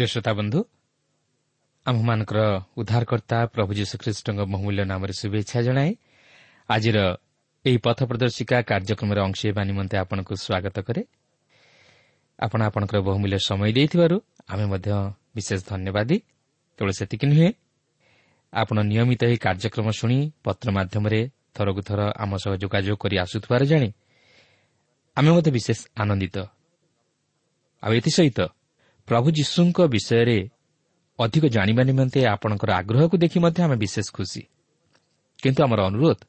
ପ୍ରିୟ ଶ୍ରୋତା ବନ୍ଧୁ ଆମ୍ଭମାନଙ୍କର ଉଦ୍ଧାରକର୍ତ୍ତା ପ୍ରଭୁ ଯୀଶୁଖ୍ରୀଷ୍ଟଙ୍କ ବହୁମୂଲ୍ୟ ନାମରେ ଶୁଭେଚ୍ଛା ଜଣାଏ ଆଜିର ଏହି ପଥ ପ୍ରଦର୍ଶିକା କାର୍ଯ୍ୟକ୍ରମରେ ଅଂଶ ହେବା ନିମନ୍ତେ ଆପଣଙ୍କୁ ସ୍ୱାଗତ କରେ। ଆପଣ ଆପଣଙ୍କର ବହୁମୂଲ୍ୟ ସମୟ ଦେଇଥିବାରୁ ଆମେ ମଧ୍ୟ ବିଶେଷ ଧନ୍ୟବାଦୀ। କେବଳ ସେତିକି ନୁହେଁ ଆପଣ ନିୟମିତ ଏହି କାର୍ଯ୍ୟକ୍ରମ ଶୁଣି ପତ୍ର ମାଧ୍ୟମରେ ଥରକୁ ଥର ଆମ ସହ ଯୋଗାଯୋଗ କରି ଆସୁଥିବାର ଜାଣି ଆମେ ମଧ୍ୟ ବିଶେଷ ଆନନ୍ଦିତ। ଆଉ ଏଥିସହିତ ପ୍ରଭୁ ଯୀଶୁଙ୍କ ବିଷୟରେ ଅଧିକ ଜାଣିବା ନିମନ୍ତେ ଆପଣଙ୍କର ଆଗ୍ରହକୁ ଦେଖି ମଧ୍ୟ ଆମେ ବିଶେଷ ଖୁସି। କିନ୍ତୁ ଆମର ଅନୁରୋଧ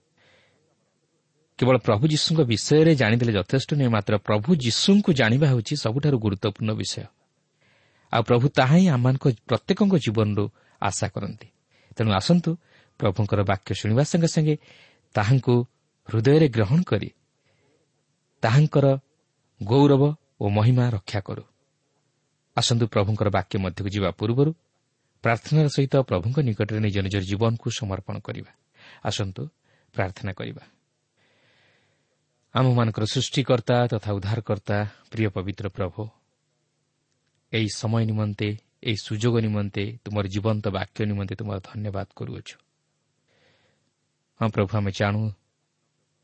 କେବଳ ପ୍ରଭୁ ଯୀଶୁଙ୍କ ବିଷୟରେ ଜାଣିଦେଲେ ଯଥେଷ୍ଟ ନୁହେଁ ମାତ୍ର ପ୍ରଭୁ ଯୀଶୁଙ୍କୁ ଜାଣିବା ହେଉଛି ସବୁଠାରୁ ଗୁରୁତ୍ୱପୂର୍ଣ୍ଣ ବିଷୟ। ଆଉ ପ୍ରଭୁ ତାହା ହିଁ ଆମମାନଙ୍କ ପ୍ରତ୍ୟେକଙ୍କ ଜୀବନରୁ ଆଶା କରନ୍ତି। ତେଣୁ ଆସନ୍ତୁ ପ୍ରଭୁଙ୍କର ବାକ୍ୟ ଶୁଣିବା ସଙ୍ଗେ ସଙ୍ଗେ ତାହାଙ୍କୁ ହୃଦୟରେ ଗ୍ରହଣ କରି ତାହାଙ୍କର ଗୌରବ ଓ ମହିମା ରକ୍ଷା କରୁ। ଆସନ୍ତୁ ପ୍ରଭୁଙ୍କର ବାକ୍ୟ ମଧ୍ୟକୁ ଯିବା ପୂର୍ବରୁ ପ୍ରାର୍ଥନାର ସହିତ ପ୍ରଭୁଙ୍କ ନିକଟରେ ନିଜ ନିଜର ଜୀବନକୁ ସମର୍ପଣ କରିବା। ଆସନ୍ତୁ ପ୍ରାର୍ଥନା କରିବା। ଆମମାନଙ୍କର ସୃଷ୍ଟିକର୍ତ୍ତା ତଥା ଉଦ୍ଧାରକର୍ତ୍ତା ପ୍ରିୟ ପବିତ୍ର ପ୍ରଭୁ ଏହି ସମୟ ନିମନ୍ତେ ଏହି ସୁଯୋଗ ନିମନ୍ତେ ତୁମର ଜୀବନ୍ତ ବାକ୍ୟ ନିମନ୍ତେ ତୁମର ଧନ୍ୟବାଦ କରୁଅଛୁ। ହଁ ପ୍ରଭୁ ଆମେ ଜାଣୁ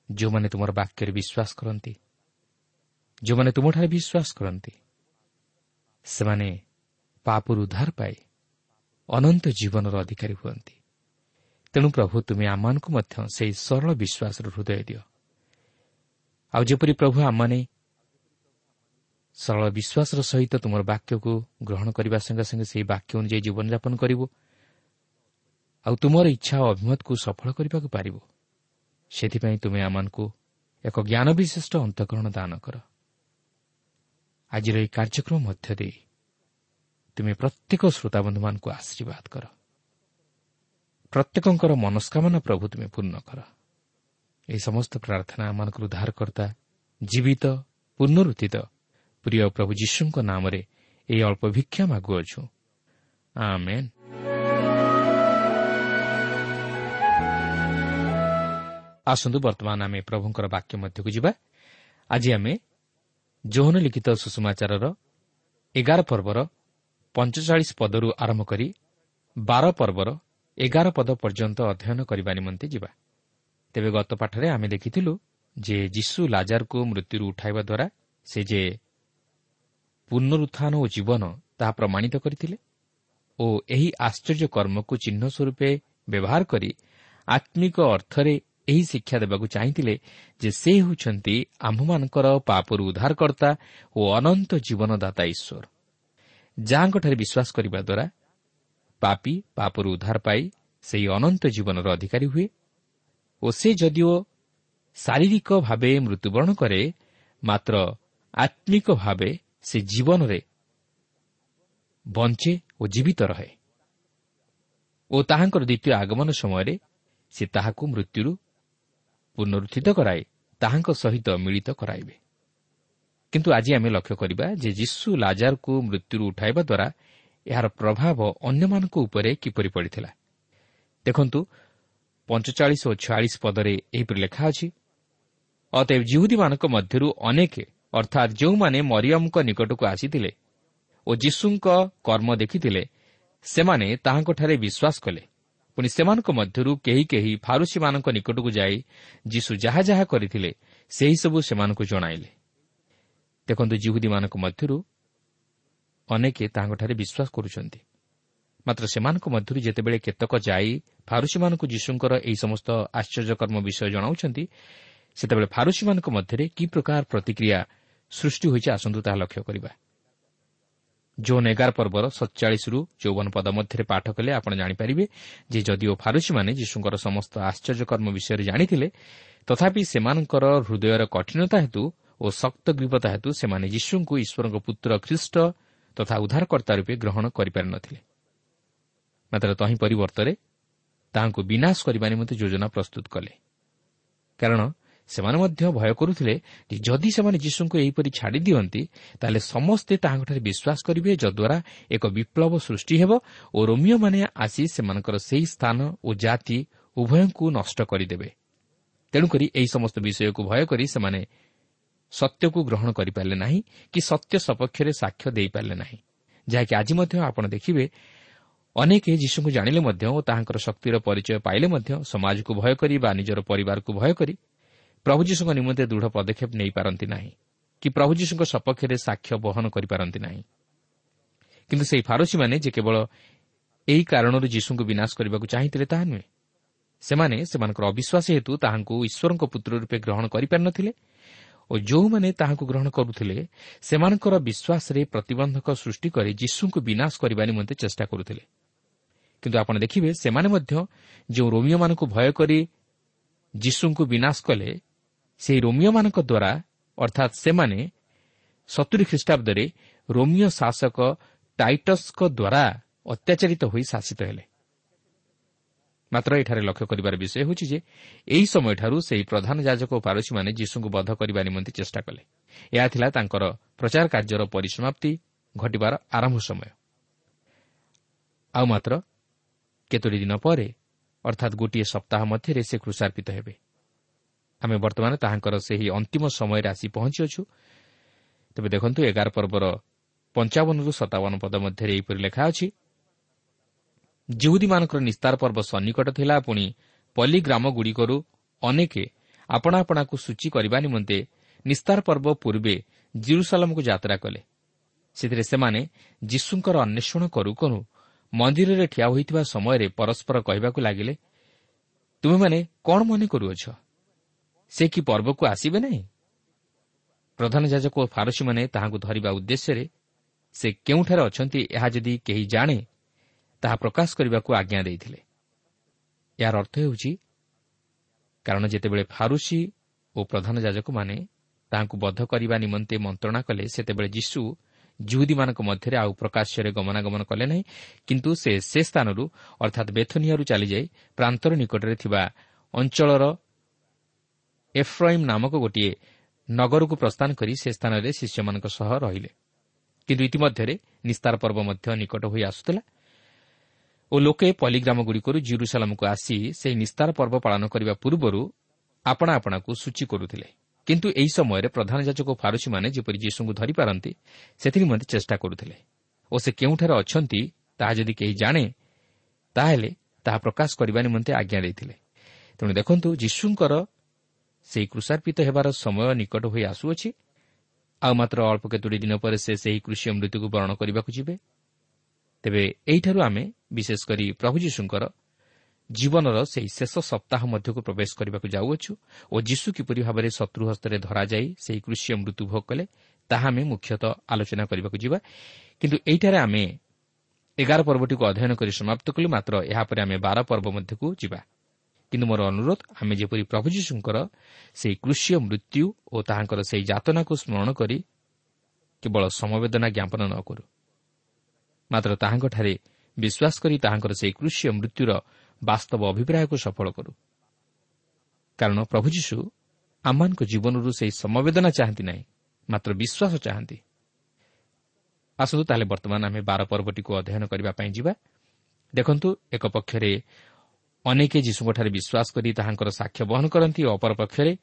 ଯେଉଁମାନେ ତୁମର ବାକ୍ୟରେ ବିଶ୍ୱାସ କରନ୍ତି ଯେଉଁମାନେ ତୁମଠାରେ ବିଶ୍ୱାସ କରନ୍ତି ସେମାନେ ପାପରୁ ଉଦ୍ଧାର ପାଇ ଅନନ୍ତ ଜୀବନର ଅଧିକାରୀ ହୁଅନ୍ତି। ତେଣୁ ପ୍ରଭୁ ତୁମେ ଆମମାନଙ୍କୁ ମଧ୍ୟ ସେହି ସରଳ ବିଶ୍ୱାସର ହୃଦୟ ଦିଅ। ଆଉ ଯେପରି ପ୍ରଭୁ ଆମମାନେ ସରଳ ବିଶ୍ୱାସର ସହିତ ତୁମର ବାକ୍ୟକୁ ଗ୍ରହଣ କରିବା ସଙ୍ଗେ ସଙ୍ଗେ ସେହି ବାକ୍ୟ ଅନୁଯାୟୀ ଜୀବନଯାପନ କରିବୁ ଆଉ ତୁମର ଇଚ୍ଛା ଓ ଅଭିମତକୁ ସଫଳ କରିବାକୁ ପାରିବ ସେଥିପାଇଁ ତୁମେ ଆମମାନଙ୍କୁ ଏକ ଜ୍ଞାନ ବିଶିଷ୍ଟ ଅନ୍ତଃକରଣ ଦାନ କର। ଆଜିର ଏହି କାର୍ଯ୍ୟକ୍ରମ ମଧ୍ୟ ଦେଇ ତୁମେ ପ୍ରତ୍ୟେକ ଶ୍ରୋତାବନ୍ଧୁମାନଙ୍କୁ ଆଶୀର୍ବାଦ କର। ପ୍ରତ୍ୟେକଙ୍କର ମନସ୍କାମନା ପ୍ରଭୁ ତୁମେ ପୂର୍ଣ୍ଣ କର। ଏହି ସମସ୍ତ ପ୍ରାର୍ଥନା ଆମମାନଙ୍କର ଉଦ୍ଧାରକର୍ତ୍ତା ଜୀବିତ ପୁନରୁତ୍ଥିତ ପ୍ରିୟ ପ୍ରଭୁ ଯୀଶୁଙ୍କ ନାମରେ ଏହି ଅଳ୍ପ ଭିକ୍ଷା ମାଗୁଅଛୁ ଆସନ୍ତୁ ବର୍ତ୍ତମାନ ଆମେ ପ୍ରଭୁଙ୍କର ବାକ୍ୟ ମଧ୍ୟକୁ ଯିବା। ଆଜି ଆମେ ଯୌନ ଲିଖିତ ସୁଷମାଚାରର ଏଗାର ପର୍ବର ପଞ୍ଚଚାଳିଶ ପଦରୁ ଆରମ୍ଭ କରି ବାର ପର୍ବର ଏଗାର ପଦ ପର୍ଯ୍ୟନ୍ତ ଅଧ୍ୟୟନ କରିବା ନିମନ୍ତେ ଯିବା। ତେବେ ଗତ ପାଠରେ ଆମେ ଦେଖିଥିଲୁ ଯେ ଯୀଶୁ ଲାଜାରକୁ ମୃତ୍ୟୁରୁ ଉଠାଇବା ଦ୍ୱାରା ସେ ଯେ ପୁନରୁତ୍ଥାନ ଓ ଜୀବନ ତାହା ପ୍ରମାଣିତ କରିଥିଲେ ଓ ଏହି ଆଶ୍ଚର୍ଯ୍ୟ କର୍ମକୁ ଚିହ୍ନ ସ୍ୱରୂପେ ବ୍ୟବହାର କରି ଆତ୍ମିକ ଅର୍ଥରେ ଏହି ଶିକ୍ଷା ଦେବାକୁ ଚାହିଁଥିଲେ ଯେ ସେ ହେଉଛନ୍ତି ଆମ୍ଭମାନଙ୍କର ପାପରୁ ଉଦ୍ଧାରକର୍ତ୍ତା ଓ ଅନନ୍ତ ଜୀବନଦାତା ଈଶ୍ୱର। ଯାହାଙ୍କଠାରେ ବିଶ୍ୱାସ କରିବା ଦ୍ୱାରା ପାପି ପାପରୁ ଉଦ୍ଧାର ପାଇ ସେହି ଅନନ୍ତ ଜୀବନର ଅଧିକାରୀ ହୁଏ ଓ ସେ ଯଦିଓ ଶାରୀରିକ ଭାବେ ମୃତ୍ୟୁବରଣ କରେ ମାତ୍ର ଆତ୍ମିକ ଭାବେ ସେ ଜୀବନରେ ବଞ୍ଚେ ଓ ଜୀବିତ ରହେ ଓ ତାହାଙ୍କର ଦ୍ୱିତୀୟ ଆଗମନ ସମୟରେ ସେ ତାହାକୁ ମୃତ୍ୟୁରୁ ପୁନରୁତ୍ଥିତ କରାଇ ତାହାଙ୍କ ସହିତ ମିଳିତ କରାଇବେ। କିନ୍ତୁ ଆଜି ଆମେ ଲକ୍ଷ୍ୟ କରିବା ଯେ ଯୀଶୁ ଲାଜାରକୁ ମୃତ୍ୟୁରୁ ଉଠାଇବା ଦ୍ୱାରା ଏହାର ପ୍ରଭାବ ଅନ୍ୟମାନଙ୍କ ଉପରେ କିପରି ପଡ଼ିଥିଲା। ଦେଖନ୍ତୁ ପଞ୍ଚଚାଳିଶ ଓ ଛୟାଳିଶ ପଦରେ ଏହିପରି ଲେଖା ଅଛି ଅତଏବ ଜିହୁଦୀମାନଙ୍କ ମଧ୍ୟରୁ ଅନେକ ଅର୍ଥାତ୍ ଯେଉଁମାନେ ମରିୟମଙ୍କ ନିକଟକୁ ଆସିଥିଲେ ଓ ଯୀଶୁଙ୍କ କର୍ମ ଦେଖିଥିଲେ ସେମାନେ ତାହାଙ୍କଠାରେ ବିଶ୍ୱାସ କଲେ। ପୁଣି ସେମାନଙ୍କ ମଧ୍ୟରୁ କେହି କେହି ଫାରୁସିମାନଙ୍କ ନିକଟକୁ ଯାଇ ଯୀଶୁ ଯାହା ଯାହା କରିଥିଲେ ସେହିସବୁ ସେମାନଙ୍କୁ ଜଣାଇଲେ। ଦେଖନ୍ତୁ ଜିହୁଦୀମାନଙ୍କ ମଧ୍ୟରୁ ଅନେକ ତାହାଙ୍କଠାରେ ବିଶ୍ୱାସ କରୁଛନ୍ତି। ମାତ୍ର ସେମାନଙ୍କ ମଧ୍ୟରୁ ଯେତେବେଳେ କେତେକ ଯାଇ ଫାରୁସିମାନଙ୍କୁ ଯୀଶୁଙ୍କର ଏହି ସମସ୍ତ ଆଶ୍ଚର୍ଯ୍ୟକର୍ମ ବିଷୟ ଜଣାଉଛନ୍ତି ସେତେବେଳେ ଫାରୁସିମାନଙ୍କ ମଧ୍ୟରେ କି ପ୍ରକାର ପ୍ରତିକ୍ରିୟା ସୃଷ୍ଟି ହୋଇଛି ଆସନ୍ତୁ ତାହା ଲକ୍ଷ୍ୟ କରିବା। ଜୋନ୍ ଏଗାର ପର୍ବର ସତଚାଳିଶରୁ ଚଉବନ ପଦ ମଧ୍ୟରେ ପାଠ କଲେ ଆପଣ ଜାଣିପାରିବେ ଯେ ଯଦିଓ ଫାରୁସିମାନେ ଯୀଶୁଙ୍କର ସମସ୍ତ ଆଶ୍ଚର୍ଯ୍ୟକର୍ମ ବିଷୟରେ ଜାଣିଥିଲେ ତଥାପି ସେମାନଙ୍କର ହୃଦୟର କଠିନତା ହେତୁ ଓ ଶକ୍ତ ଗ୍ରୀବତା ହେତୁ ସେମାନେ ଯୀଶୁଙ୍କୁ ଈଶ୍ୱରଙ୍କ ପୁତ୍ର ଖ୍ରୀଷ୍ଟ ତଥା ଉଦ୍ଧାରକର୍ତ୍ତା ରୂପେ ଗ୍ରହଣ କରିପାରିନଥିଲେ ମାତ୍ର ତହିଁ ପରିବର୍ତ୍ତରେ ତାହାଙ୍କୁ ବିନାଶ କରିବା ନିମନ୍ତେ ଯୋଜନା ପ୍ରସ୍ତୁତ କଲେ। କାରଣ ସେମାନେ ମଧ୍ୟ ଭୟ କରୁଥିଲେ ଯେ ଯଦି ସେମାନେ ଯୀଶୁଙ୍କୁ ଏହିପରି ଛାଡ଼ି ଦିଅନ୍ତି ତାହେଲେ ସମସ୍ତେ ତାହାଙ୍କଠାରେ ବିଶ୍ୱାସ କରିବେ ଯଦ୍ୱାରା ଏକ ବିପ୍ଳବ ସୃଷ୍ଟି ହେବ ଓ ରୋମିଓମାନେ ଆସି ସେମାନଙ୍କର ସେହି ସ୍ଥାନ ଓ ଜାତି ଉଭୟଙ୍କୁ ନଷ୍ଟ କରିଦେବେ। ତେଣୁକରି ଏହି ସମସ୍ତ ବିଷୟକୁ ଭୟ କରି ସେମାନେ ସତ୍ୟକୁ ଗ୍ରହଣ କରିପାରିଲେ ନାହିଁ କି ସତ୍ୟ ସପକ୍ଷରେ ସାକ୍ଷ୍ୟ ଦେଇପାରିଲେ ନାହିଁ। ଯାହାକି ଆଜି ମଧ୍ୟ ଆପଣ ଦେଖିବେ ଅନେକ ଯୀଶୁଙ୍କୁ ଜାଣିଲେ ମଧ୍ୟ ଓ ତାହାଙ୍କର ଶକ୍ତିର ପରିଚୟ ପାଇଲେ ମଧ୍ୟ ସମାଜକୁ ଭୟ କରି ବା ନିଜର ପରିବାରକୁ ଭୟ କରି ପ୍ରଭୁ ଯୀଶୁଙ୍କ ନିମନ୍ତେ ଦୃଢ଼ ପଦକ୍ଷେପ ନେଇପାରନ୍ତି ନାହିଁ କି ପ୍ରଭୁ ଯୀଶୁଙ୍କ ସପକ୍ଷରେ ସାକ୍ଷ୍ୟ ବହନ କରିପାରନ୍ତି ନାହିଁ। କିନ୍ତୁ ସେହି ଫାରୋସୀମାନେ ଯେ କେବଳ ଏହି କାରଣରୁ ଯୀଶୁଙ୍କୁ ବିନାଶ କରିବାକୁ ଚାହିଁଥିଲେ ତାହା ନୁହେଁ। ସେମାନେ ସେମାନଙ୍କର ଅବିଶ୍ୱାସ ହେତୁ ତାହାଙ୍କୁ ଈଶ୍ୱରଙ୍କ ପୁତ୍ର ରୂପେ ଗ୍ରହଣ କରିପାରିନଥିଲେ ଓ ଯେଉଁମାନେ ତାହାଙ୍କୁ ଗ୍ରହଣ କରୁଥିଲେ ସେମାନଙ୍କର ବିଶ୍ୱାସରେ ପ୍ରତିବନ୍ଧକ ସୃଷ୍ଟି କରି ଯୀଶୁଙ୍କୁ ବିନାଶ କରିବା ନିମନ୍ତେ ଚେଷ୍ଟା କରୁଥିଲେ। କିନ୍ତୁ ଆପଣ ଦେଖିବେ ସେମାନେ ମଧ୍ୟ ଯେଉଁ ରୋମିଓମାନଙ୍କୁ ଭୟ କରି ଯୀଶୁଙ୍କୁ ବିନାଶ କଲେ ସେହି ରୋମିଓମାନଙ୍କ ଦ୍ୱାରା ଅର୍ଥାତ୍ ସେମାନେ ସତୁରୀ ଖ୍ରୀଷ୍ଟାବ୍ଦରେ ରୋମିଓ ଶାସକ ଟାଇଟସ୍ଙ୍କ ଦ୍ୱାରା ଅତ୍ୟାଚାରିତ ହୋଇ ଶାସିତ ହେଲେ। ମାତ୍ର ଏଠାରେ ଲକ୍ଷ୍ୟ କରିବାର ବିଷୟ ହେଉଛି ଯେ ଏହି ସମୟଠାରୁ ସେହି ପ୍ରଧାନ ଯାଜକ ଓ ପାରସୀମାନେ ଯୀଶୁଙ୍କୁ ବଧ କରିବା ନିମନ୍ତେ ଚେଷ୍ଟା କଲେ। ଏହା ଥିଲା ତାଙ୍କର ପ୍ରଚାର କାର୍ଯ୍ୟର ପରିସମାପ୍ତି ଘଟିବାର ଆରମ୍ଭ ସମୟ। ଆଉ ମାତ୍ର କେତୋଟି ଦିନ ପରେ ଅର୍ଥାତ୍ ଗୋଟିଏ ସପ୍ତାହ ମଧ୍ୟରେ ସେ କୃଷାର୍ପିତ ହେବେ। ଆମେ ବର୍ତ୍ତମାନ ତାହାଙ୍କର ସେହି ଅନ୍ତିମ ସମୟରେ ଆସି ପହଞ୍ଚିଅଛୁ। ତେବେ ଦେଖନ୍ତୁ ଏଗାର ପର୍ବର ପଞ୍ଚାବନରୁ ସତାବନ ପଦ ମଧ୍ୟରେ ଏହିପରି ଲେଖା ଅଛି ଜିହୁଦୀମାନଙ୍କର ନିସ୍ତାର ପର୍ବ ସନ୍ନିକଟ ଥିଲା ପୁଣି ପଲ୍ଲୀ ଗ୍ରାମଗୁଡ଼ିକରୁ ଅନେକ ଆପଣା ଆପଣାକୁ ସୂଚୀ କରିବା ନିମନ୍ତେ ନିସ୍ତାର ପର୍ବ ପୂର୍ବେ ଜିରୁସାଲମକୁ ଯାତ୍ରା କଲେ। ସେଥିରେ ସେମାନେ ଯୀଶୁଙ୍କର ଅନ୍ୱେଷଣ କରୁ କରୁ ମନ୍ଦିରରେ ଠିଆ ହୋଇଥିବା ସମୟରେ ପରସ୍ପର କହିବାକୁ ଲାଗିଲେ ତୁମେମାନେ କ'ଣ ମନେ କରୁଅଛ? ସେ କି ପର୍ବକୁ ଆସିବେ ନାହିଁ? ପ୍ରଧାନ ଯାଜକ ଓ ଫାରସୀମାନେ ତାହାଙ୍କୁ ଧରିବା ଉଦ୍ଦେଶ୍ୟରେ ସେ କେଉଁଠାରେ ଅଛନ୍ତି ଏହା ଯଦି କେହି ଜାଣେ ତାହା ପ୍ରକାଶ କରିବାକୁ ଆଜ୍ଞା ଦେଇଥିଲେ। ଏହାର ଅର୍ଥ ହେଉଛି କାରଣ ଯେତେବେଳେ ଫାରୁସି ଓ ପ୍ରଧାନ ଯାଜକମାନେ ତାହାଙ୍କୁ ବଦ୍ଧ କରିବା ନିମନ୍ତେ ମନ୍ତ୍ରଣା କଲେ ସେତେବେଳେ ଯୀଶୁ ଜୁହୁଦୀମାନଙ୍କ ମଧ୍ୟରେ ଆଉ ପ୍ରକାଶ୍ୟରେ ଗମନାଗମନ କଲେ ନାହିଁ କିନ୍ତୁ ସେ ସେ ସ୍ଥାନରୁ ଅର୍ଥାତ୍ ବେଥନିଆରୁ ଚାଲିଯାଇ ପ୍ରାନ୍ତର ନିକଟରେ ଥିବା ଅଞ୍ଚଳର ଏଫ୍ରଇମ୍ ନାମକ ଗୋଟିଏ ନଗରକୁ ପ୍ରସ୍ଥାନ କରି ସେ ସ୍ଥାନରେ ଶିଷ୍ୟମାନଙ୍କ ସହ ରହିଲେ। କିନ୍ତୁ ଇତିମଧ୍ୟରେ ନିସ୍ତାର ପର୍ବ ମଧ୍ୟ ନିକଟ ହୋଇ ଆସୁଥିଲା ଓ ଲୋକେ ପଲିଗ୍ରାମଗୁଡ଼ିକରୁ ଜିରୁସାଲାମକୁ ଆସି ସେହି ନିସ୍ତାର ପର୍ବ ପାଳନ କରିବା ପୂର୍ବରୁ ଆପଣା ଆପଣାକୁ ସୂଚୀ କରୁଥିଲେ। କିନ୍ତୁ ଏହି ସମୟରେ ପ୍ରଧାନ ଯାଜକ ଓ ଫାରୁସୀମାନେ ଯେପରି ଯୀଶୁଙ୍କୁ ଧରିପାରନ୍ତି ସେଥିନିମନ୍ତେ ଚେଷ୍ଟା କରୁଥିଲେ। ଓ ସେ କେଉଁଠାରେ ଅଛନ୍ତି ତାହା ଯଦି କେହି ଜାଣେ ତାହେଲେ ତାହା ପ୍ରକାଶ କରିବା ନିମନ୍ତେ ଆଜ୍ଞା ଦେଇଥିଲେ। ତେଣୁ ଦେଖନ୍ତୁ ଯୀଶୁଙ୍କର ସେହି କୃଷାର୍ପିତ ହେବାର ସମୟ ନିକଟ ହୋଇ ଆସୁଅଛି। ଆଉ ମାତ୍ର ଅଳ୍ପ କେତୋଟି ଦିନ ପରେ ସେ ସେହି କୃଷି ମୃତ୍ୟୁକୁ ବରଣ କରିବାକୁ ଯିବେ। ତେବେ ଏହିଠାରୁ ଆମେ ବିଶେଷ କରି ପ୍ରଭୁ ଯୀଶୁଙ୍କର ଜୀବନର ସେହି ଶେଷ ସପ୍ତାହ ମଧ୍ୟକୁ ପ୍ରବେଶ କରିବାକୁ ଯାଉଅଛୁ ଓ ଯୀଶୁ କିପରି ଭାବରେ ଶତ୍ରୁ ହସ୍ତରେ ଧରାଯାଇ ସେହି କୃଷି ମୃତ୍ୟୁ ଭୋଗ କଲେ ତାହା ଆମେ ମୁଖ୍ୟତଃ ଆଲୋଚନା କରିବାକୁ ଯିବା। କିନ୍ତୁ ଏହିଠାରେ ଆମେ ଏଗାର ପର୍ବଟିକୁ ଅଧ୍ୟୟନ କରି ସମାପ୍ତ କଲୁ ମାତ୍ର ଏହାପରେ ଆମେ ବାର ପର୍ବ ମଧ୍ୟକୁ ଯିବା। କିନ୍ତୁ ମୋର ଅନୁରୋଧ ଆମେ ଯେପରି ପ୍ରଭୁ ଯୀଶୁଙ୍କର ସେହି କୃଷି ମୃତ୍ୟୁ ଓ ତାହାଙ୍କର ସେହି ଯାତନାକୁ ସ୍ମରଣ କରି କେବଳ ସମବେଦନା ଜ୍ଞାପନ ନ କରୁ। ମାତ୍ର ତାହାଙ୍କଠାରେ ବିଶ୍ୱାସ କରି ତାହାଙ୍କର ସେହି କୃଷି ମୃତ୍ୟୁର ବାସ୍ତବ ଅଭିପ୍ରାୟକୁ ସଫଳ କରୁ। କାରଣ ପ୍ରଭୁ ଯୀଶୁ ଆମମାନଙ୍କ ଜୀବନରୁ ସେହି ସମବେଦନା ଚାହାନ୍ତି ନାହିଁ ମାତ୍ର ବିଶ୍ୱାସ ଚାହାନ୍ତି। ଆସନ୍ତୁ ତାହେଲେ ବର୍ତ୍ତମାନ ଆମେ ବାର ପର୍ବଟିକୁ ଅଧ୍ୟୟନ କରିବା ପାଇଁ ଯିବା। ଦେଖନ୍ତୁ ଏକ ପକ୍ଷରେ ଅନେକ ଯୀଶୁଙ୍କଠାରେ ବିଶ୍ୱାସ କରି ତାହାଙ୍କର ସାକ୍ଷ୍ୟ ବହନ କରନ୍ତି ଓ ଅପରପକ୍ଷରେ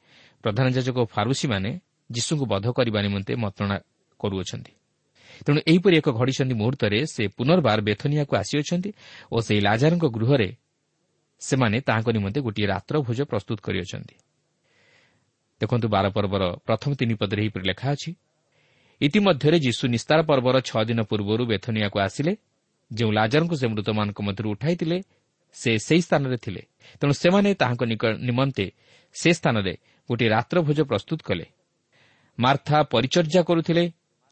ପ୍ରଧାନ ଯାଜକ ଓ ଫାରୁସିମାନେ ଯୀଶୁଙ୍କୁ ବଧ କରିବା ନିମନ୍ତେ ମନ୍ତ୍ରଣା କରୁଅଛନ୍ତି। ତେଣୁ ଏହିପରି ଏକ ଘଡ଼ିସନ୍ଧି ମୁହୂର୍ତ୍ତରେ ସେ ପୁନର୍ବାର ବେଥନିଆକୁ ଆସିଅଛନ୍ତି ଓ ସେହି ଲାଜାରଙ୍କ ଗୃହରେ ସେମାନେ ତାହାଙ୍କ ନିମନ୍ତେ ଗୋଟିଏ ରାତ୍ର ଭୋଜ ପ୍ରସ୍ତୁତ କରିଅଛନ୍ତି। ଦେଖନ୍ତୁ ବାର ପର୍ବର ପ୍ରଥମ ତିନି ପଦରେ ଏହିପରି ଲେଖା ଅଛି ଇତିମଧ୍ୟରେ ଯୀଶୁ ନିସ୍ତାର ପର୍ବର ଛଅ ଦିନ ପୂର୍ବରୁ ବେଥନିଆକୁ ଆସିଲେ ଯେଉଁ ଲାଜାରଙ୍କୁ ସେ ମୃତମାନଙ୍କ ମଧ୍ୟରୁ ଉଠାଇଥିଲେ ସେ ସେହି ସ୍ଥାନରେ ଥିଲେ। ତେଣୁ ସେମାନେ ତାହାଙ୍କ ନିମନ୍ତେ ସେ ସ୍ଥାନରେ ଗୋଟିଏ ରାତ୍ର ଭୋଜ ପ୍ରସ୍ତୁତ କଲେ। ମାର୍ଥା ପରିଚର୍ଯ୍ୟା କରୁଥିଲେ।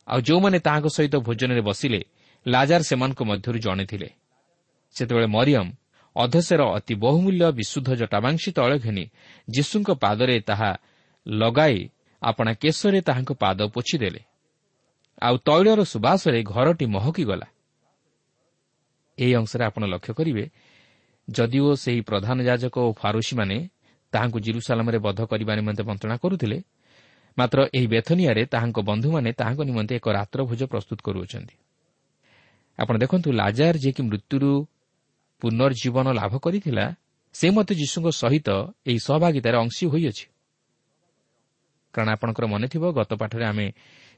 ଆଉ ଯେଉଁମାନେ ତାହାଙ୍କ ସହିତ ଭୋଜନରେ ବସିଲେ ଲାଜାର ସେମାନଙ୍କ ମଧ୍ୟରୁ ଜଣେ ଥିଲେ। ସେତେବେଳେ ମରିୟମ୍ ଅଧସେର ଅତି ବହୁମୂଲ୍ୟ ବିଶୁଦ୍ଧ ଜଟାବାଂଶୀ ତୈଳ ଘେନି ଯୀଶୁଙ୍କ ପାଦରେ ତାହା ଲଗାଇ ଆପଣା କେଶରେ ତାହାଙ୍କ ପାଦ ପୋଛିଦେଲେ। ଆଉ ତୈଳର ସୁବାସରେ ଘରଟି ମହକିଗଲା। ଏହି ଅଂଶରେ ଆପଣ ଲକ୍ଷ୍ୟ କରିବେ ଯଦିଓ ସେହି ପ୍ରଧାନ ଯାଜକ ଓ ଫାରୁସିମାନେ ତାହାଙ୍କୁ ଜିରୁସାଲାମରେ ବଧ କରିବା ନିମନ୍ତେ ମନ୍ତ୍ରଣା କରୁଥିଲେ ମାତ୍ର ଏହି ବେଥନିଆରେ ତାହାଙ୍କ ବନ୍ଧୁମାନେ ତାହାଙ୍କ ନିମନ୍ତେ ଏକ ରାତ୍ର ଭୋଜ ପ୍ରସ୍ତୁତ କରୁଅଛନ୍ତି। ଆପଣ ଦେଖନ୍ତୁ ଲାଜାର ଯିଏକି ମୃତ୍ୟୁରୁ ପୁନର୍ଜୀବନ ଲାଭ କରିଥିଲା ସେ ମଧ୍ୟ ଯୀଶୁଙ୍କ ସହିତ ଏହି ସହଭାଗିତାରେ ଅଂଶୀ ହୋଇଅଛି। କାରଣ ଆପଣଙ୍କର ମନେଥିବ ଗତ ପାଠରେ ଆମେ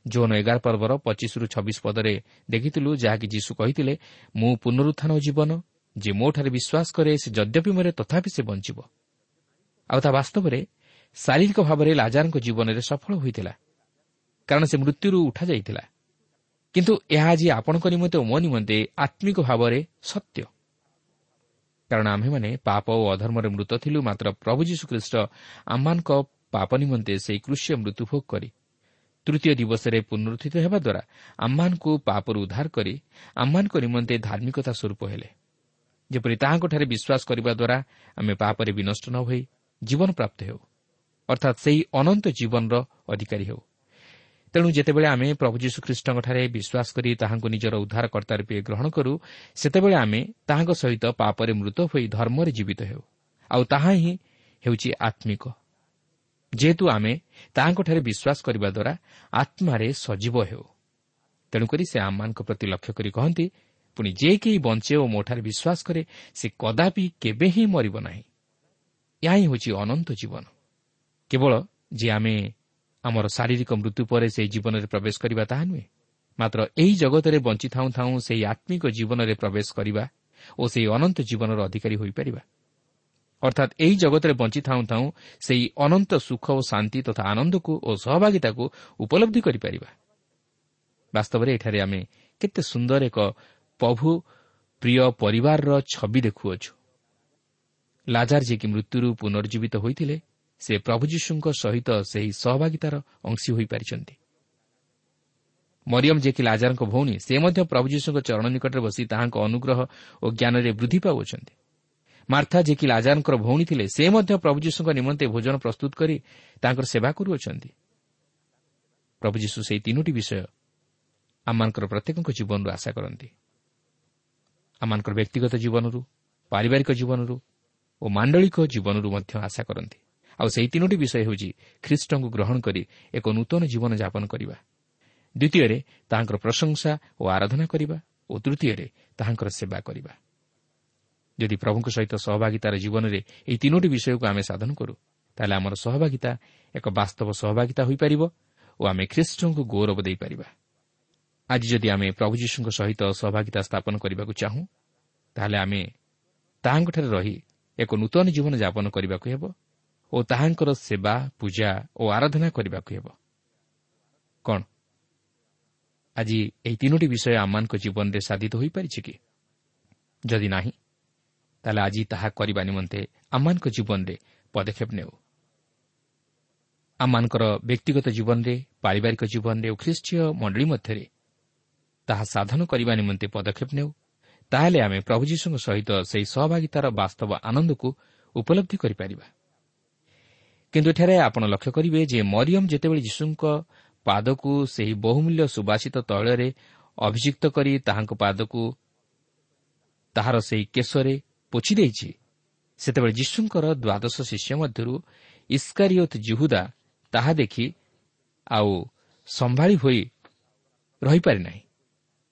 ଜୋନ୍ ଏଗାର ପର୍ବର ପଚିଶରୁ ଛବିଶ ପଦରେ ଦେଖିଥିଲୁ ଯାହାକି ଯୀଶୁ କହିଥିଲେ ମୁଁ ପୁନରୁତ୍ଥାନ ଜୀବନ ଯେ ମୋଠାରେ ବିଶ୍ୱାସ କରେ ସେ ଯଦ୍ୟପି ମରେ ତଥାପି ସେ ବଞ୍ଚିବ। ଆଉ ତା ବାସ୍ତବରେ ଶାରୀରିକ ଭାବରେ ଲାଜାରଙ୍କ ଜୀବନରେ ସଫଳ ହୋଇଥିଲା। କାରଣ ସେ ମୃତ୍ୟୁରୁ ଉଠାଯାଇଥିଲା। କିନ୍ତୁ ଏହା ଆଜି ଆପଣଙ୍କ ନିମନ୍ତେ ଓ ମୋ ନିମନ୍ତେ ଆତ୍ମିକ ଭାବରେ ସତ୍ୟ। କାରଣ ଆମ୍ଭେମାନେ ପାପ ଓ ଅଧର୍ମରେ ମୃତ ଥିଲୁ ମାତ୍ର ପ୍ରଭୁ ଯୀଶୁଖ୍ରୀଷ୍ଟ ଆମମାନଙ୍କ ପାପ ନିମନ୍ତେ ସେହି କୃଷ୍ୟ ମୃତ୍ୟୁଭୋଗ କରି ତୃତୀୟ ଦିବସରେ ପୁନରୁତ୍ଥିତ ହେବା ଦ୍ୱାରା ଆମମାନଙ୍କୁ ପାପରୁ ଉଦ୍ଧାର କରି ଆମମାନଙ୍କ ନିମନ୍ତେ ଧାର୍ମିକତା ସ୍ୱରୂପ ହେଲେ। ଯେପରି ତାହାଙ୍କଠାରେ ବିଶ୍ୱାସ କରିବା ଦ୍ୱାରା ଆମେ ପାପରେ ବିନଷ୍ଟ ନ ହୋଇ ଜୀବନ ପ୍ରାପ୍ତ ହେଉ ଅର୍ଥାତ୍ ସେହି ଅନନ୍ତ ଜୀବନର ଅଧିକାରୀ ହେଉ। ତେଣୁ ଯେତେବେଳେ ଆମେ ପ୍ରଭୁ ଯୀଶୁଖ୍ରୀଷ୍ଟଙ୍କଠାରେ ବିଶ୍ୱାସ କରି ତାହାଙ୍କୁ ନିଜର ଉଦ୍ଧାରକର୍ତ୍ତା ରୂପେ ଗ୍ରହଣ କରୁ ସେତେବେଳେ ଆମେ ତାହାଙ୍କ ସହିତ ପାପରେ ମୃତ ହୋଇ ଧର୍ମରେ ଜୀବିତ ହେଉ। ଆଉ ତାହା ହିଁ ହେଉଛି ଆତ୍ମିକ। ଯେହେତୁ ଆମେ ତାହାଙ୍କଠାରେ ବିଶ୍ୱାସ କରିବା ଦ୍ୱାରା ଆତ୍ମାରେ ସଜୀବ ହେଉ। ତେଣୁକରି ସେ ଆମମାନଙ୍କ ପ୍ରତି ଲକ୍ଷ୍ୟ କରି କହନ୍ତି ପୁଣି ଯେ କେହି ବଞ୍ଚେ ଓ ମୋଠାରେ ବିଶ୍ୱାସ କରେ ସେ କଦାପି କେବେ ହିଁ ମରିବ ନାହିଁ। ଏହା ହିଁ ହେଉଛି ଅନନ୍ତ ଜୀବନ। କେବଳ ଯେ ଆମେ ଆମର ଶାରୀରିକ ମୃତ୍ୟୁ ପରେ ସେହି ଜୀବନରେ ପ୍ରବେଶ କରିବା ତାହା ନୁହେଁ ମାତ୍ର ଏହି ଜଗତରେ ବଞ୍ଚିଥାଉଁ ଥାଉଁ ସେହି ଆତ୍ମିକ ଜୀବନରେ ପ୍ରବେଶ କରିବା ଓ ସେହି ଅନନ୍ତ ଜୀବନର ଅଧିକାରୀ ହୋଇପାରିବା। ଅର୍ଥାତ୍ ଏହି ଜଗତରେ ବଞ୍ଚିଥାଉଁ ଥାଉଁ ସେହି ଅନନ୍ତ ସୁଖ ଓ ଶାନ୍ତି ତଥା ଆନନ୍ଦକୁ ଓ ସହଭାଗିତାକୁ ଉପଲବ୍ଧି କରିପାରିବା। ବାସ୍ତବରେ ଏଠାରେ ଆମେ କେତେ ସୁନ୍ଦର ଏକ ପ୍ରଭୁ ପ୍ରିୟ ପରିବାରର ଛବି ଦେଖୁଅଛୁ। ଲାଜାର ଯିଏକି ମୃତ୍ୟୁରୁ ପୁନର୍ଜୀବିତ ହୋଇଥିଲେ ସେ ପ୍ରଭୁ ଯୀଶୁଙ୍କ ସହିତ ସେହି ସହଭାଗିତାର ଅଂଶୀ ହୋଇପାରିଛନ୍ତି। ମରିୟମ୍ ଯିଏକି ଲାଜାରଙ୍କ ଭଉଣୀ ସେ ମଧ୍ୟ ପ୍ରଭୁ ଯୀଶୁଙ୍କ ଚରଣ ନିକଟରେ ବସି ତାହାଙ୍କ ଅନୁଗ୍ରହ ଓ ଜ୍ଞାନରେ ବୃଦ୍ଧି ପାଉଅଛନ୍ତି। ମାର୍ଥା ଯିଏକି ଲାଜାରଙ୍କର ଭଉଣୀ ଥିଲେ ସେ ମଧ୍ୟ ପ୍ରଭୁ ଯୀଶୁଙ୍କ ନିମନ୍ତେ ଭୋଜନ ପ୍ରସ୍ତୁତ କରି ତାଙ୍କର ସେବା କରୁଅଛନ୍ତି। ପ୍ରଭୁ ଯୀଶୁ ସେହି ତିନୋଟି ବିଷୟ ଆମମାନଙ୍କର ପ୍ରତ୍ୟେକଙ୍କ ଜୀବନରୁ ଆଶା କରନ୍ତି। ଆମମାନଙ୍କର ବ୍ୟକ୍ତିଗତ ଜୀବନରୁ ପାରିବାରିକ ଜୀବନରୁ ଓ ମାଣ୍ଡଳିକ ଜୀବନରୁ ମଧ୍ୟ ଆଶା କରନ୍ତି। ଆଉ ସେହି ତିନୋଟି ବିଷୟ ହେଉଛି ଖ୍ରୀଷ୍ଟଙ୍କୁ ଗ୍ରହଣ କରି ଏକ ନୂତନ ଜୀବନ ଯାପନ କରିବା। ଦ୍ୱିତୀୟରେ ତାହାଙ୍କର ପ୍ରଶଂସା ଓ ଆରାଧନା କରିବା ଓ ତୃତୀୟରେ ତାହାଙ୍କର ସେବା କରିବା। ଯଦି ପ୍ରଭୁଙ୍କ ସହିତ ସହଭାଗିତାର ଜୀବନରେ ଏହି ତିନୋଟି ବିଷୟକୁ ଆମେ ସାଧନ କରୁ ତାହେଲେ ଆମର ସହଭାଗିତା ଏକ ବାସ୍ତବ ସହଭାଗିତା ହୋଇପାରିବ ଓ ଆମେ ଖ୍ରୀଷ୍ଟଙ୍କୁ ଗୌରବ ଦେଇପାରିବା। ଆଜି ଯଦି ଆମେ ପ୍ରଭୁ ଯୀଶୁଙ୍କ ସହିତ ସହଭାଗିତା ସ୍ଥାପନ କରିବାକୁ ଚାହୁଁ ତାହେଲେ ଆମେ ତାହାଙ୍କଠାରେ ରହି ଏକ ନୂତନ ଜୀବନ ଯାପନ କରିବାକୁ ହେବ ଓ ତାହାଙ୍କର ସେବା ପୂଜା ଓ ଆରାଧନା କରିବାକୁ ହେବ। କ'ଣ? ଆଜି ଏହି ତିନୋଟି ବିଷୟ ଆମମାନଙ୍କ ଜୀବନରେ ସାଧିତ ହୋଇପାରିଛି କି? ଯଦି ନାହିଁ ତାହେଲେ ଆଜି ତାହା କରିବା ନିମନ୍ତେ ଆମମାନଙ୍କ ଜୀବନରେ ପଦକ୍ଷେପ ନେଉ। ଆମମାନଙ୍କର ବ୍ୟକ୍ତିଗତ ଜୀବନରେ ପାରିବାରିକ ଜୀବନରେ ଓ ଖ୍ରୀଷ୍ଟୀୟ ମଣ୍ଡଳୀ ମଧ୍ୟରେ ତାହା ସାଧନ କରିବା ନିମନ୍ତେ ପଦକ୍ଷେପ ନେଉ। ତାହେଲେ ଆମେ ପ୍ରଭୁ ଯୀଶୁଙ୍କ ସହିତ ସେହି ସହଭାଗିତାର ବାସ୍ତବ ଆନନ୍ଦକୁ ଉପଲବ୍ଧି କରିପାରିବା। କିନ୍ତୁ ଏଠାରେ ଆପଣ ଲକ୍ଷ୍ୟ କରିବେ ଯେ ମରିୟମ୍ ଯେତେବେଳେ ଯୀଶୁଙ୍କ ପାଦକୁ ସେହି ବହୁମୂଲ୍ୟ ସୁବାସିତ ତୈଳରେ ଅଭିଯୁକ୍ତ କରି ତାହାଙ୍କ ପାଦକୁ ତାହାର ସେହି କେଶରେ ପୋଛି ଦେଇଛି ସେତେବେଳେ ଯୀଶୁଙ୍କର ଦ୍ୱାଦଶ ଶିଷ୍ୟ ମଧ୍ୟରୁ ଇସ୍କାରିଓତ୍ ଜୁହୁଦା ତାହା ଦେଖି ଆଉ ସମ୍ଭାଳି ହୋଇ ରହିପାରି ନାହିଁ।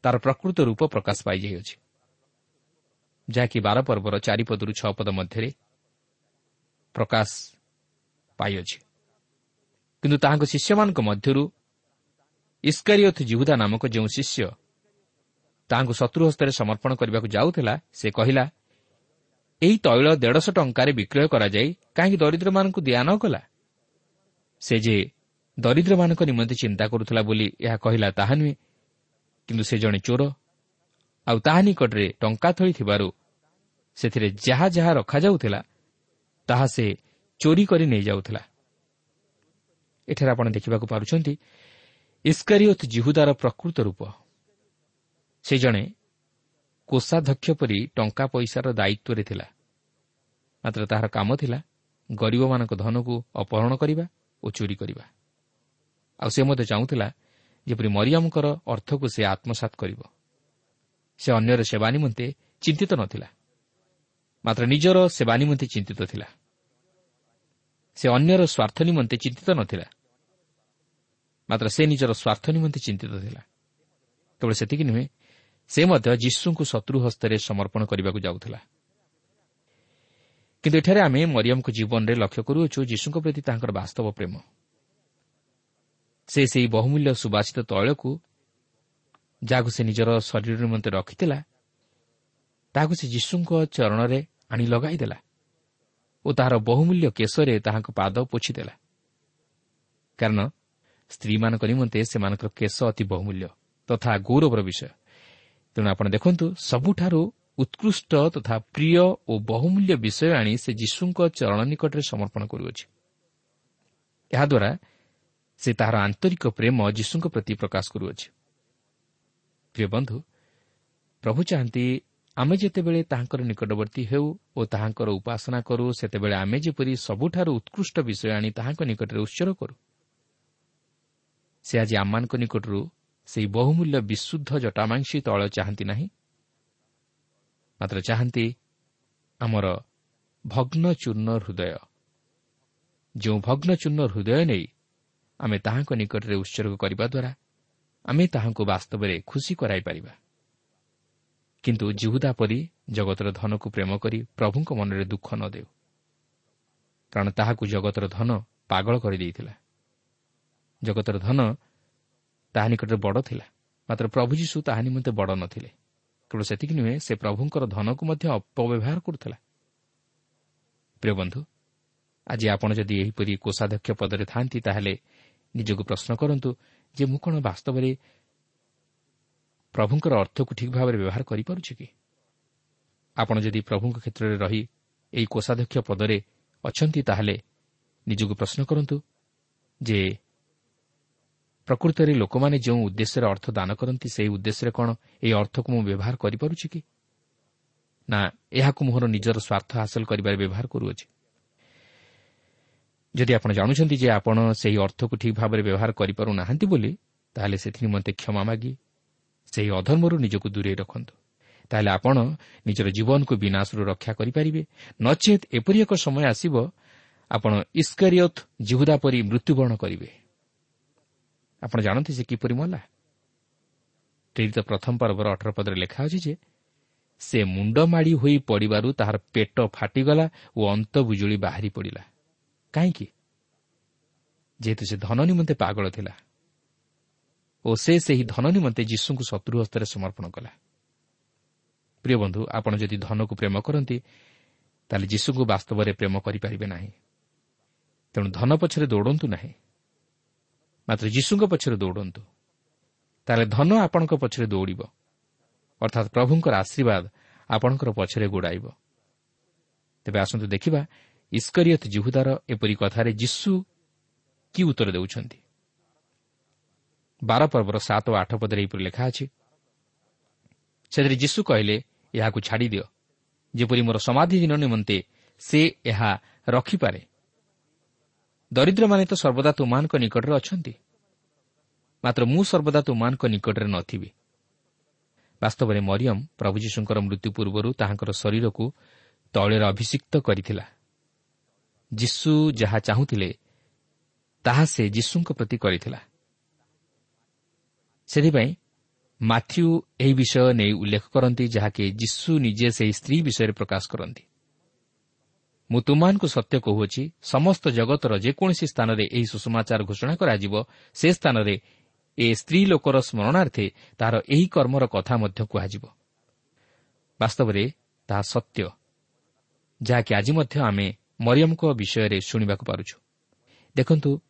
ତାର ପ୍ରକୃତ ରୂପ ପ୍ରକାଶ ପାଇଯାଇଅଛି। ଯାହାକି ବାର ପର୍ବର ଚାରିପଦରୁ ଛଅ ପଦ ମଧ୍ୟରେ ପ୍ରକାଶ ପାଇଅଛି। କିନ୍ତୁ ତାହାଙ୍କ ଶିଷ୍ୟମାନଙ୍କ ମଧ୍ୟରୁ ଇସ୍କାରିୟଥ ଜିହୁଦା ନାମକ ଯେଉଁ ଶିଷ୍ୟ ତାହାଙ୍କୁ ଶତ୍ରୁ ହସ୍ତରେ ସମର୍ପଣ କରିବାକୁ ଯାଉଥିଲା ସେ କହିଲା ଏହି ତୈଳ ଦେଢ଼ଶହ ଟଙ୍କାରେ ବିକ୍ରୟ କରାଯାଇ କାହିଁକି ଦରିଦ୍ରମାନଙ୍କୁ ଦିଆ ନ କଲା ସେ ଯେ ଦରିଦ୍ରମାନଙ୍କ ନିମନ୍ତେ ଚିନ୍ତା କରୁଥିଲା ବୋଲି ଏହା କହିଲା ତାହା ନୁହେଁ କିନ୍ତୁ ସେ ଜଣେ ଚୋର। ଆଉ ତାହା ନିକଟରେ ଟଙ୍କା ଥଳି ଥିବାରୁ ସେଥିରେ ଯାହା ଯାହା ରଖାଯାଉଥିଲା ତାହା ସେ ଚୋରି କରି ନେଇଯାଉଥିଲା। ଏଠାରେ ଆପଣ ଦେଖିବାକୁ ପାରୁଛନ୍ତି ଇସ୍କାରିଓତ୍ ଜିହୁଦାର ପ୍ରକୃତ ରୂପ। ସେ ଜଣେ କୋଷାଧ୍ୟକ୍ଷ ପରି ଟଙ୍କା ପଇସାର ଦାୟିତ୍ୱରେ ଥିଲା। ମାତ୍ର ତାହାର କାମ ଥିଲା ଗରିବମାନଙ୍କ ଧନକୁ ଅପହରଣ କରିବା ଓ ଚୋରି କରିବା। ଆଉ ସେ ମଧ୍ୟ ଚାହୁଁଥିଲା ଯେପରି ମରିୟମଙ୍କର ଅର୍ଥକୁ ସେ ଆତ୍ମସାତ କରିବ। ସେ ଅନ୍ୟର ସେବା ନିମନ୍ତେ ଚିନ୍ତିତ ନଥିଲା। ମାତ୍ର ନିଜର ସେବା ନିମନ୍ତେ ଚିନ୍ତିତ ଥିଲା। ସେ ଅନ୍ୟର ସ୍ୱାର୍ଥ ନିମନ୍ତେ ଚିନ୍ତିତ ନଥିଲା। ମାତ୍ର ସେ ନିଜର ସ୍ୱାର୍ଥ ନିମନ୍ତେ ଚିନ୍ତିତ ଥିଲା। କେବଳ ସେତିକି ନୁହେଁ ସେ ମଧ୍ୟ ଯୀଶୁଙ୍କୁ ଶତ୍ରୁ ହସ୍ତରେ ସମର୍ପଣ କରିବାକୁ ଯାଉଥିଲା। କିନ୍ତୁ ଏଠାରେ ଆମେ ମରିୟମଙ୍କ ଜୀବନରେ ଲକ୍ଷ୍ୟ କରୁଅଛୁ ଯୀଶୁଙ୍କ ପ୍ରତି ତାଙ୍କର ବାସ୍ତବ ପ୍ରେମ। ସେ ସେହି ବହୁମୂଲ୍ୟ ସୁବାସିତ ତୈଳକୁ ଯାହାକୁ ସେ ନିଜର ଶରୀର ନିମନ୍ତେ ରଖିଥିଲା ତାହାକୁ ସେ ଯୀଶୁଙ୍କ ଚରଣରେ ଆଣି ଲଗାଇଦେଲା ଓ ତାହାର ବହୁମୂଲ୍ୟ କେଶରେ ତାହାଙ୍କ ପାଦ ପୋଛିଦେଲା। କାରଣ ସ୍ତ୍ରୀମାନଙ୍କ ନିମନ୍ତେ ସେମାନଙ୍କର କେଶ ଅତି ବହୁମୂଲ୍ୟ ତଥା ଗୌରବର ବିଷୟ। ତେଣୁ ଆପଣ ଦେଖନ୍ତୁ ସବୁଠାରୁ ଉତ୍କୃଷ୍ଟ ତଥା ପ୍ରିୟ ଓ ବହୁମୂଲ୍ୟ ବିଷୟ ଆଣି ସେ ଯୀଶୁଙ୍କ ଚରଣ ନିକଟରେ ସମର୍ପଣ କରୁଅଛି। ଏହାଦ୍ୱାରା ସେ ତାହାର ଆନ୍ତରିକ ପ୍ରେମ ଯୀଶୁଙ୍କ ପ୍ରତି ପ୍ରକାଶ କରୁଅଛି ପ୍ରିୟ ବନ୍ଧୁ ପ୍ରଭୁ ଚାହାନ୍ତି ଆମେ ଯେତେବେଳେ ତାହାଙ୍କର ନିକଟବର୍ତ୍ତୀ ହେଉ ଓ ତାହାଙ୍କର ଉପାସନା କରୁ ସେତେବେଳେ ଆମେ ଯେପରି ସବୁଠାରୁ ଉତ୍କୃଷ୍ଟ ବିଷୟ ଆଣି ତାହାଙ୍କ ନିକଟରେ ଉତ୍ସର୍ଗ କରୁ ସେ ଆଜି ଆମମାନଙ୍କ ନିକଟରୁ ସେହି ବହୁମୂଲ୍ୟ ବିଶୁଦ୍ଧ ଜଟାମାଂସୀ ତୈଳ ଚାହାନ୍ତି ନାହିଁ ମାତ୍ର ଚାହାନ୍ତି ଆମର ଭଗ୍ନଚୂର୍ଣ୍ଣ ହୃଦୟ ଯେଉଁ ଭଗ୍ନଚୂର୍ଣ୍ଣ ହୃଦୟ ନେଇ ଆମେ ତାହାଙ୍କ ନିକଟରେ ଉତ୍ସର୍ଗ କରିବା ଦ୍ୱାରା ଆମେ ତାହାଙ୍କୁ ବାସ୍ତବରେ ଖୁସି କରାଇପାରିବା କିନ୍ତୁ ଜିହୁଦା ପରି ଜଗତର ଧନକୁ ପ୍ରେମ କରି ପ୍ରଭୁଙ୍କ ମନରେ ଦୁଃଖ ନ ଦେଉ। କାରଣ ତାହାକୁ ଜଗତର ଧନ ପାଗଳ କରିଦେଇଥିଲା ଜଗତର ଧନ ତାହା ନିକଟରେ ବଡ଼ ଥିଲା। ମାତ୍ର ପ୍ରଭୁ ଯୀଶୁ ତାହା ନିମନ୍ତେ ବଡ଼ ନଥିଲେ। କେବଳ ସେତିକି ନୁହେଁ ସେ ପ୍ରଭୁଙ୍କର ଧନକୁ ମଧ୍ୟ ଅପବ୍ୟବହାର କରୁଥିଲା। ପ୍ରିୟ ବନ୍ଧୁ ଆଜି ଆପଣ ଯଦି ଏହିପରି କୋଷାଧ୍ୟକ୍ଷ ପଦରେ ଥାନ୍ତି ତାହେଲେ ନିଜକୁ ପ୍ରଶ୍ନ କରନ୍ତୁ ଯେ ମୁଁ କ'ଣ ବାସ୍ତବରେ ପ୍ରଭୁଙ୍କର ଅର୍ଥକୁ ଠିକ୍ ଭାବରେ ବ୍ୟବହାର କରିପାରୁଛି କି? ଆପଣ ଯଦି ପ୍ରଭୁଙ୍କ କ୍ଷେତ୍ରରେ ରହି ଏହି କୋଷାଧ୍ୟକ୍ଷ ପଦରେ ଅଛନ୍ତି ତାହେଲେ ନିଜକୁ ପ୍ରଶ୍ନ କରନ୍ତୁ ଯେ ପ୍ରକୃତରେ ଲୋକମାନେ ଯେଉଁ ଉଦ୍ଦେଶ୍ୟରେ ଅର୍ଥ ଦାନ କରନ୍ତି ସେହି ଉଦ୍ଦେଶ୍ୟରେ କ'ଣ ଏହି ଅର୍ଥକୁ ମୁଁ ବ୍ୟବହାର କରିପାରୁଛି କି? ନା ଏହାକୁ ମୋର ନିଜର ସ୍ୱାର୍ଥ ହାସଲ କରିବାରେ ବ୍ୟବହାର କରୁଅଛି। ଯଦି ଆପଣ ଜାଣୁଛନ୍ତି ଯେ ଆପଣ ସେହି ଅର୍ଥକୁ ଠିକ୍ ଭାବରେ ବ୍ୟବହାର କରିପାରୁନାହାନ୍ତି ବୋଲି ତାହେଲେ ସେଥିନିମନ୍ତେ କ୍ଷମା ମାଗି ସେହି ଅଧର୍ମରୁ ନିଜକୁ ଦୂରେଇ ରଖନ୍ତୁ। ତାହେଲେ ଆପଣ ନିଜର ଜୀବନକୁ ବିନାଶରୁ ରକ୍ଷା କରିପାରିବେ। ନଚେତ୍ ଏପରି ଏକ ସମୟ ଆସିବ ଆପଣ ଇସ୍କାରିୟତ୍ ଜିହୁଦା ପରି ମୃତ୍ୟୁବରଣ କରିବେ। ଆପଣ ଜାଣନ୍ତି ସେ କିପରି ମଲା? ପ୍ରେରିତ ପ୍ରଥମ ପର୍ବର ଅଠର ପଦରେ ଲେଖା ଅଛି ଯେ ସେ ମୁଣ୍ଡମାଡ଼ି ହୋଇ ପଡ଼ିବାରୁ ତାହାର ପେଟ ଫାଟିଗଲା ଓ ଅନ୍ତ ବିଜୁଳି ବାହାରି ପଡ଼ିଲା। କାହିଁକି? ଯେହେତୁ ସେ ଧନ ନିମନ୍ତେ ପାଗଳ ଥିଲା ଓ ସେ ସେହି ଧନ ନିମନ୍ତେ ଯୀଶୁଙ୍କୁ ଶତ୍ରୁ ହସ୍ତରେ ସମର୍ପଣ କଲା। ପ୍ରିୟ ବନ୍ଧୁ ଆପଣ ଯଦି ଧନକୁ ପ୍ରେମ କରନ୍ତି ତାହେଲେ ଯୀଶୁଙ୍କୁ ବାସ୍ତବରେ ପ୍ରେମ କରିପାରିବେ ନାହିଁ। ତେଣୁ ଧନ ପଛରେ ଦୌଡ଼ନ୍ତୁ ନାହିଁ। ମାତ୍ର ଯୀଶୁଙ୍କ ପଛରେ ଦୌଡ଼ନ୍ତୁ। ତାହେଲେ ଧନ ଆପଣଙ୍କ ପଛରେ ଦୌଡ଼ିବ। ଅର୍ଥାତ୍ ପ୍ରଭୁଙ୍କର ଆଶୀର୍ବାଦ ଆପଣଙ୍କର ପଛରେ ଗୋଡ଼ାଇବ। ତେବେ ଆସନ୍ତୁ ଦେଖିବା ଇସ୍କରିୟତ ଜିହୁଦାର ଏପରି କଥାରେ ଯୀଶୁ କି ଉତ୍ତର ଦେଉଛନ୍ତି? ବାର ପର୍ବର ସାତ ଓ ଆଠ ପଦରେ ଏହିପରି ଲେଖା ଅଛି ସେଥିରେ ଯୀଶୁ କହିଲେ ଏହାକୁ ଛାଡ଼ିଦିଅ ଯେପରି ମୋର ସମାଧି ଦିନ ନିମନ୍ତେ ସେ ଏହା ରଖିପାରେ। ଦରିଦ୍ରମାନେ ତ ସର୍ବଦା ତୁମାନଙ୍କ ନିକଟରେ ଅଛନ୍ତି। ମାତ୍ର ମୁଁ ସର୍ବଦା ତୁମାନଙ୍କ ନିକଟରେ ନଥିବି। ବାସ୍ତବରେ ମରିୟମ୍ ପ୍ରଭୁ ଯୀଶୁଙ୍କର ମୃତ୍ୟୁ ପୂର୍ବରୁ ତାହାଙ୍କର ଶରୀରକୁ ତୈଳରେ ଅଭିଷିକ୍ତ କରିଥିଲା। ଯୀଶୁ ଯାହା ଚାହୁଁଥିଲେ ତାହା ସେ ଯୀଶୁଙ୍କ ପ୍ରତି କରିଥିଲା। ସେଥିପାଇଁ ମାଥ୍ୟୁ ଏହି ବିଷୟ ନେଇ ଉଲ୍ଲେଖ କରନ୍ତି ଯାହାକି ଯୀଶୁ ନିଜେ ସେହି ସ୍ତ୍ରୀ ବିଷୟରେ ପ୍ରକାଶ କରନ୍ତି। ମୁଁ ତୁମମାନଙ୍କୁ ସତ୍ୟ କହୁଅଛି ସମସ୍ତ ଜଗତର ଯେକୌଣସି ସ୍ଥାନରେ ଏହି ସୁଷମାଚାର ଘୋଷଣା କରାଯିବ ସେ ସ୍ଥାନରେ ଏ ସ୍ତ୍ରୀ ଲୋକର ସ୍କରଣାର୍ଥେ ତାହାର ଏହି କର୍ମର କଥା ମଧ୍ୟ କୁହାଯିବ। ବାସ୍ତବରେ ତାହା ସତ୍ୟ ଯାହାକି ଆଜି ମଧ୍ୟ ଆମେ ମରିୟମଙ୍କ ବିଷୟରେ ଶୁଣିବାକୁ ପାରୁଛୁ। ଦେଖନ୍ତୁ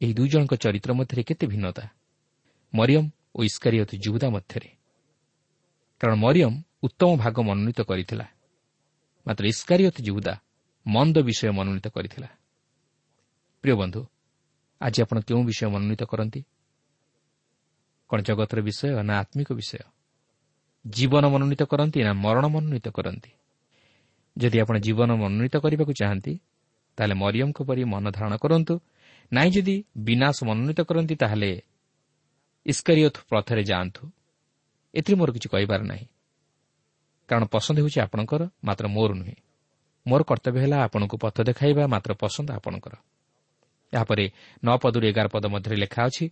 ଏହି ଦୁଇ ଜଣଙ୍କ ଚରିତ୍ର ମଧ୍ୟରେ କେତେ ଭିନ୍ନତା। ମରିୟମ ଓ ଇସ୍କାରିୟତ ଯୁବୁଦା ମଧ୍ୟରେ। କାରଣ ମରିୟମ ଉତ୍ତମ ଭାଗ ମନୋନୀତ କରିଥିଲା। ମାତ୍ର ଇସ୍କାରିୟତ ଯୁବୁଦା ମନ୍ଦ ବିଷୟ ମନୋନୀତ କରିଥିଲା। ପ୍ରିୟ ବନ୍ଧୁ ଆଜି ଆପଣ କେଉଁ ବିଷୟ ମନୋନୀତ କରନ୍ତି? କ'ଣ ଜଗତର ବିଷୟ ନା ଆତ୍ମିକ ବିଷୟ? ଜୀବନ ମନୋନୀତ କରନ୍ତି ନା ମରଣ ମନୋନୀତ କରନ୍ତି? ଯଦି ଆପଣ ଜୀବନ ମନୋନୀତ କରିବାକୁ ଚାହାନ୍ତି ତାହେଲେ ମରିୟମଙ୍କ ପରି ମନ ଧାରଣ କରନ୍ତୁ। ନାହିଁ ଯଦି ବିନାଶ ମନୋନୀତ କରନ୍ତି ତାହେଲେ ଇସ୍କାରିୟଥ ପଥରେ ଯାଆନ୍ତୁ। ଏଥିରେ ମୋର କିଛି କହିବାର ନାହିଁ। କାରଣ ପସନ୍ଦ ହେଉଛି ଆପଣଙ୍କର ମାତ୍ର ମୋର ନୁହେଁ। ମୋର କର୍ତ୍ତବ୍ୟ ହେଲା ଆପଣଙ୍କୁ ପଥ ଦେଖାଇବା ମାତ୍ର ପସନ୍ଦ ଆପଣଙ୍କର। ଏହାପରେ ନଅ ପଦରୁ ଏଗାର ପଦ ମଧ୍ୟରେ ଲେଖା ଅଛି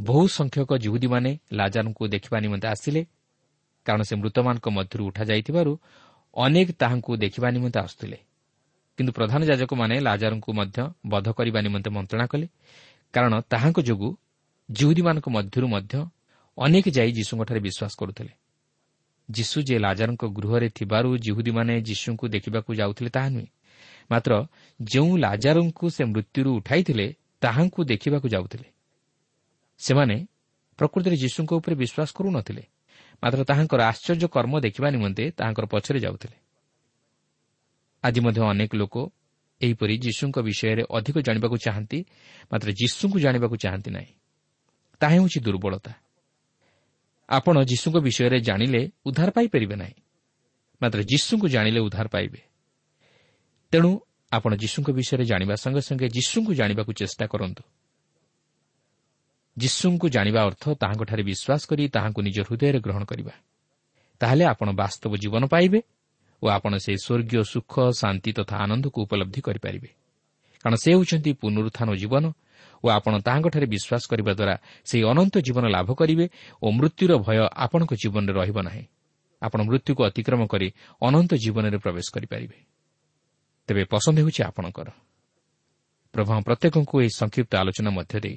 ବହୁ ସଂଖ୍ୟକ ଜୁହୁଦୀମାନେ ଲାଜାରଙ୍କୁ ଦେଖିବା ନିମନ୍ତେ ଆସିଲେ। କାରଣ ସେ ମୃତମାନଙ୍କ ମଧ୍ୟରୁ ଉଠାଯାଇଥିବାରୁ ଅନେକ ତାହାଙ୍କୁ ଦେଖିବା ନିମନ୍ତେ ଆସୁଥିଲେ। କିନ୍ତୁ ପ୍ରଧାନ ଯାଜକମାନେ ଲାଜାରଙ୍କୁ ମଧ୍ୟ ବଧ କରିବା ନିମନ୍ତେ ମନ୍ତ୍ରଣା କଲେ। କାରଣ ତାହାଙ୍କ ଯୋଗୁଁ ଜୁହୁଦୀମାନଙ୍କ ମଧ୍ୟରୁ ମଧ୍ୟ ଅନେକ ଯାଇ ଯୀଶୁଙ୍କଠାରେ ବିଶ୍ୱାସ କରୁଥିଲେ। ଯୀଶୁ ଯେ ଲାଜାରଙ୍କ ଗୃହରେ ଥିବାରୁ ଜିହୁଦୀମାନେ ଯୀଶୁଙ୍କୁ ଦେଖିବାକୁ ଯାଉଥିଲେ ତାହା ନୁହେଁ। ମାତ୍ର ଯେଉଁ ଲାଜାରଙ୍କୁ ସେ ମୃତ୍ୟୁରୁ ଉଠାଇଥିଲେ ତାହାଙ୍କୁ ଦେଖିବାକୁ ଯାଉଥିଲେ। ସେମାନେ ପ୍ରକୃତିରେ ଯୀଶୁଙ୍କ ଉପରେ ବିଶ୍ୱାସ କରୁନଥିଲେ। ମାତ୍ର ତାହାଙ୍କର ଆଶ୍ଚର୍ଯ୍ୟ କର୍ମ ଦେଖିବା ନିମନ୍ତେ ତାହାଙ୍କର ପଛରେ ଯାଉଥିଲେ। ଆଜି ମଧ୍ୟ ଅନେକ ଲୋକ ଏହିପରି ଯୀଶୁଙ୍କ ବିଷୟରେ ଅଧିକ ଜାଣିବାକୁ ଚାହାନ୍ତି ମାତ୍ର ଯୀଶୁଙ୍କୁ ଜାଣିବାକୁ ଚାହାନ୍ତି ନାହିଁ। ତାହା ହେଉଛି ଦୁର୍ବଳତା। ଆପଣ ଯୀଶୁଙ୍କ ବିଷୟରେ ଜାଣିଲେ ଉଦ୍ଧାର ପାଇପାରିବେ ନାହିଁ। ମାତ୍ର ଯୀଶୁଙ୍କୁ ଜାଣିଲେ ଉଦ୍ଧାର ପାଇବେ। ତେଣୁ ଆପଣ ଯୀଶୁଙ୍କ ବିଷୟରେ ଜାଣିବା ସଙ୍ଗେ ସଙ୍ଗେ ଯୀଶୁଙ୍କୁ ଜାଣିବାକୁ ଚେଷ୍ଟା କରନ୍ତୁ। ଯୀଶୁଙ୍କୁ ଜାଣିବା ଅର୍ଥ ତାହାଙ୍କଠାରେ ବିଶ୍ୱାସ କରି ତାହାଙ୍କୁ ନିଜ ହୃଦୟରେ ଗ୍ରହଣ କରିବା। ତାହେଲେ ଆପଣ ବାସ୍ତବ ଜୀବନ ପାଇବେ ଓ ଆପଣ ସେହି ସ୍ୱର୍ଗୀୟ ସୁଖ ଶାନ୍ତି ତଥା ଆନନ୍ଦକୁ ଉପଲବ୍ଧି କରିପାରିବେ। କାରଣ ସେ ହେଉଛନ୍ତି ପୁନରୁତ୍ଥାନ ଜୀବନ ଓ ଆପଣ ତାହାଙ୍କଠାରେ ବିଶ୍ୱାସ କରିବା ଦ୍ୱାରା ସେହି ଅନନ୍ତ ଜୀବନ ଲାଭ କରିବେ ଓ ମୃତ୍ୟୁର ଭୟ ଆପଣଙ୍କ ଜୀବନରେ ରହିବ ନାହିଁ। ଆପଣ ମୃତ୍ୟୁକୁ ଅତିକ୍ରମ କରି ଅନନ୍ତ ଜୀବନରେ ପ୍ରବେଶ କରିପାରିବେ। ତେବେ ପସନ୍ଦ ହେଉଛି ଆପଣଙ୍କର। ପ୍ରଭୁ ପ୍ରତ୍ୟେକଙ୍କୁ ଏହି ସଂକ୍ଷିପ୍ତ ଆଲୋଚନା ମଧ୍ୟ ଦେଇ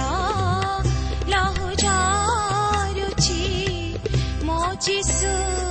do